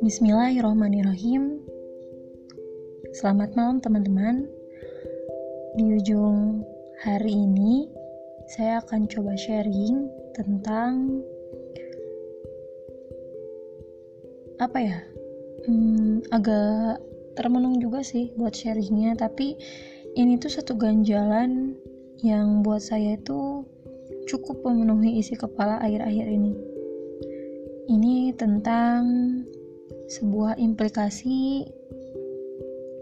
Bismillahirrahmanirrahim. Selamat malam teman-teman. Di ujung hari ini saya akan coba sharing tentang apa ya? Hmm, agak termenung juga sih buat sharingnya, tapi ini tuh satu ganjalan yang buat saya itu cukup memenuhi isi kepala akhir-akhir ini. Ini tentang sebuah implikasi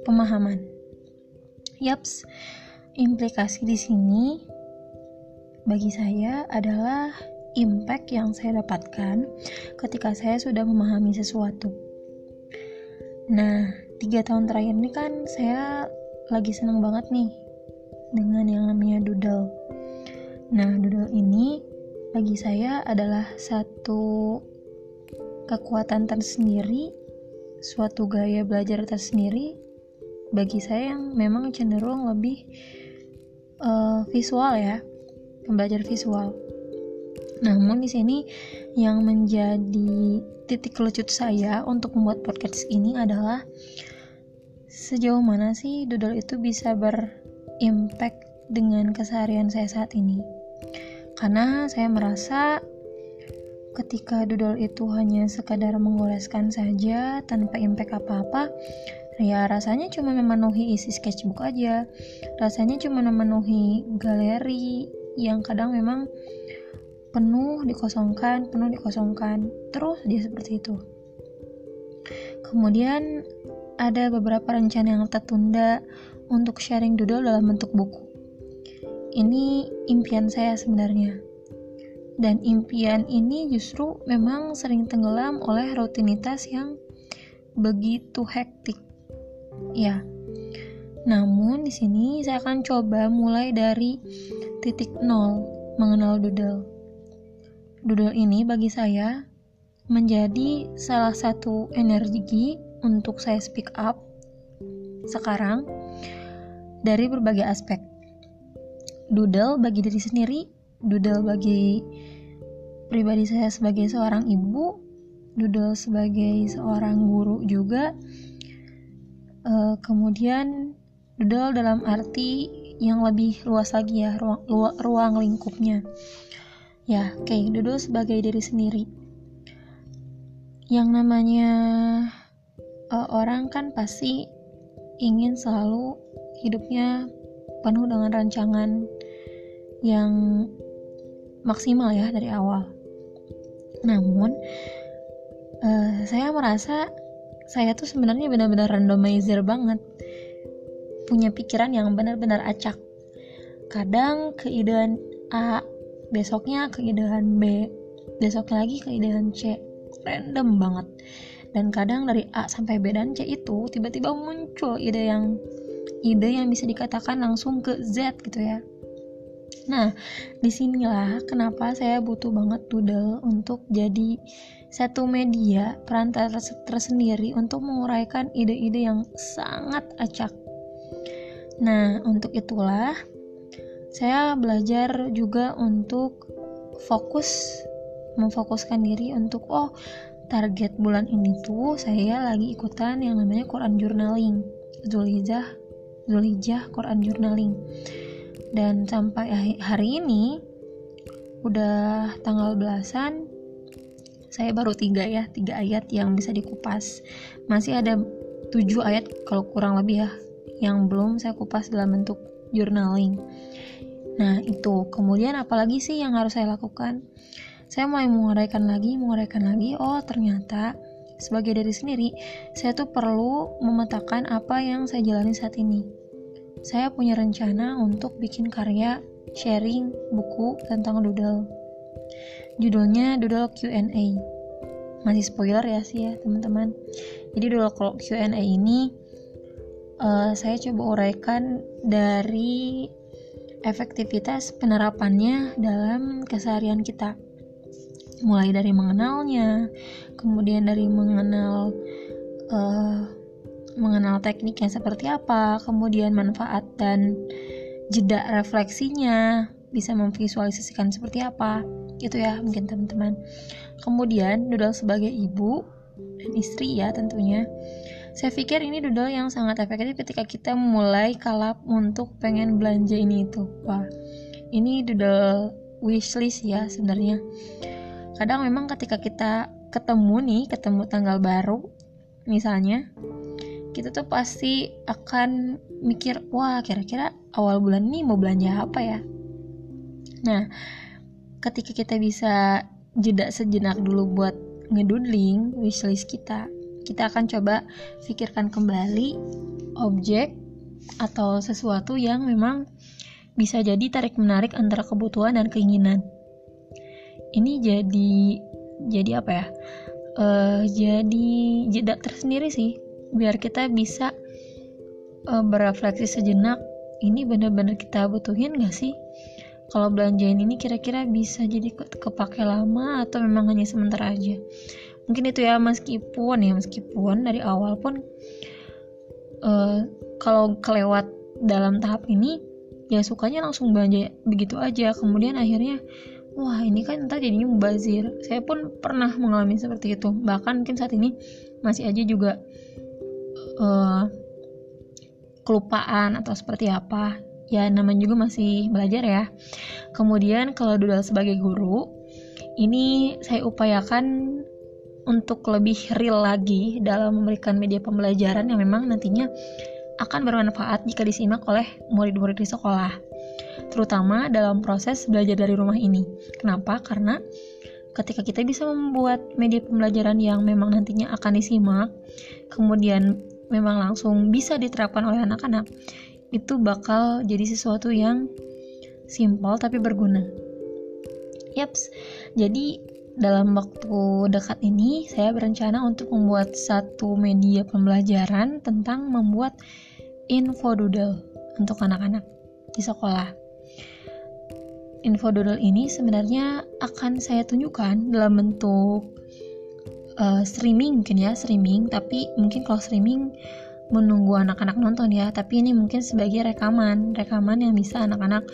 pemahaman. Yaps, implikasi di sini bagi saya adalah impact yang saya dapatkan ketika saya sudah memahami sesuatu. Nah, tiga tahun terakhir ini kan saya lagi seneng banget nih dengan yang namanya doodle. Nah, doodle ini bagi saya adalah satu kekuatan tersendiri, suatu gaya belajar tersendiri bagi saya yang memang cenderung lebih uh, visual ya, belajar visual. Namun di sini yang menjadi titik lecut saya untuk membuat podcast ini adalah sejauh mana sih doodle itu bisa ber impact dengan keseharian saya saat ini. Karena saya merasa ketika doodle itu hanya sekadar mengoleskan saja tanpa impact apa-apa, ya rasanya cuma memenuhi isi sketchbook aja. Rasanya cuma memenuhi galeri yang kadang memang penuh dikosongkan, penuh dikosongkan. Terus dia seperti itu. Kemudian ada beberapa rencana yang tertunda untuk sharing doodle dalam bentuk buku. Ini impian saya sebenarnya. Dan impian ini justru memang sering tenggelam oleh rutinitas yang begitu hektik. Ya. Namun di sini saya akan coba mulai dari titik nol mengenal doodle. Doodle ini bagi saya menjadi salah satu energi untuk saya speak up sekarang dari berbagai aspek. Doodle bagi diri sendiri, doodle bagi pribadi saya sebagai seorang ibu, doodle sebagai seorang guru juga. Uh, kemudian doodle dalam arti yang lebih luas lagi ya, ruang, ruang lingkupnya. Ya, oke, okay, doodle sebagai diri sendiri. Yang namanya uh, orang kan pasti ingin selalu hidupnya penuh dengan rancangan yang maksimal ya dari awal. Namun uh, saya merasa saya tuh sebenarnya benar-benar randomizer banget. Punya pikiran yang benar-benar acak. Kadang keidean A, besoknya keidean B, besoknya lagi keidean C. Random banget. Dan kadang dari A sampai B dan C itu tiba-tiba muncul ide yang ide yang bisa dikatakan langsung ke Z gitu ya. Nah, di sinilah kenapa saya butuh banget Doodle untuk jadi satu media perantara tersendiri untuk menguraikan ide-ide yang sangat acak. Nah, untuk itulah saya belajar juga untuk fokus memfokuskan diri untuk oh target bulan ini tuh saya lagi ikutan yang namanya Quran journaling Zulhijjah Zulhijjah Quran Journaling. Dan sampai hari ini udah tanggal belasan saya baru tiga ya tiga ayat yang bisa dikupas. Masih ada tujuh ayat kalau kurang lebih ya yang belum saya kupas dalam bentuk journaling. Nah itu. Kemudian apalagi sih yang harus saya lakukan? Saya mulai menguraikan lagi menguraikan lagi. Oh ternyata sebagai diri sendiri, saya tuh perlu memetakan apa yang saya jalani saat ini. Saya punya rencana untuk bikin karya sharing buku tentang doodle. Judulnya Doodle Q&A. Masih spoiler ya sih ya teman-teman. Jadi doodle Q&A ini uh, saya coba uraikan dari efektivitas penerapannya dalam keseharian kita mulai dari mengenalnya kemudian dari mengenal uh, mengenal tekniknya seperti apa kemudian manfaat dan jeda refleksinya bisa memvisualisasikan seperti apa itu ya mungkin teman-teman kemudian doodle sebagai ibu dan istri ya tentunya saya pikir ini doodle yang sangat efektif ketika kita mulai kalap untuk pengen belanja ini itu. Wah, ini doodle wishlist ya sebenarnya. Kadang memang ketika kita ketemu nih, ketemu tanggal baru, misalnya, kita tuh pasti akan mikir, wah kira-kira awal bulan ini mau belanja apa ya? Nah, ketika kita bisa jeda sejenak dulu buat ngedudling wishlist kita, kita akan coba pikirkan kembali objek atau sesuatu yang memang bisa jadi tarik menarik antara kebutuhan dan keinginan. Ini jadi jadi apa ya? Uh, jadi jeda tersendiri sih, biar kita bisa uh, berefleksi sejenak. Ini benar-benar kita butuhin gak sih? Kalau belanjain ini kira-kira bisa jadi kepake lama atau memang hanya sementara aja? mungkin itu ya meskipun ya meskipun dari awal pun uh, kalau kelewat dalam tahap ini ya sukanya langsung belanja begitu aja kemudian akhirnya wah ini kan entah jadinya mubazir saya pun pernah mengalami seperti itu bahkan mungkin saat ini masih aja juga uh, kelupaan atau seperti apa ya namanya juga masih belajar ya kemudian kalau dudal sebagai guru ini saya upayakan untuk lebih real lagi dalam memberikan media pembelajaran yang memang nantinya akan bermanfaat jika disimak oleh murid-murid di sekolah, terutama dalam proses belajar dari rumah ini. Kenapa? Karena ketika kita bisa membuat media pembelajaran yang memang nantinya akan disimak, kemudian memang langsung bisa diterapkan oleh anak-anak, itu bakal jadi sesuatu yang simpel tapi berguna. Yaps, jadi dalam waktu dekat ini saya berencana untuk membuat satu media pembelajaran tentang membuat info doodle untuk anak-anak di sekolah. Info doodle ini sebenarnya akan saya tunjukkan dalam bentuk uh, streaming mungkin ya, streaming, tapi mungkin kalau streaming menunggu anak-anak nonton ya, tapi ini mungkin sebagai rekaman, rekaman yang bisa anak-anak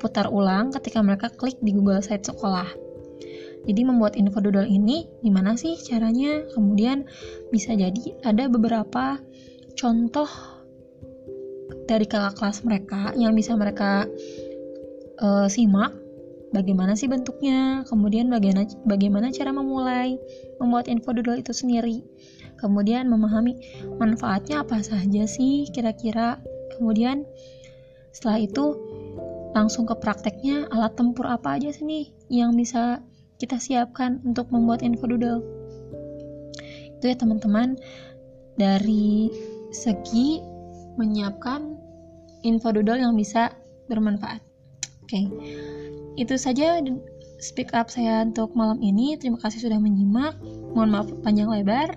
putar ulang ketika mereka klik di Google Site sekolah. Jadi membuat info doodle ini gimana sih caranya? Kemudian bisa jadi ada beberapa contoh dari kakak kelas mereka yang bisa mereka uh, simak bagaimana sih bentuknya, kemudian bagaimana bagaimana cara memulai? Membuat info doodle itu sendiri. Kemudian memahami manfaatnya apa saja sih kira-kira. Kemudian setelah itu langsung ke prakteknya alat tempur apa aja sih nih yang bisa kita siapkan untuk membuat info doodle? Itu ya teman-teman. Dari segi menyiapkan info doodle yang bisa bermanfaat oke. Okay. itu saja. Speak up saya untuk malam ini. Terima kasih sudah menyimak. Mohon maaf panjang lebar.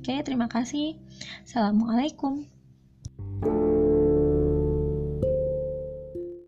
Oke okay, terima kasih. Assalamualaikum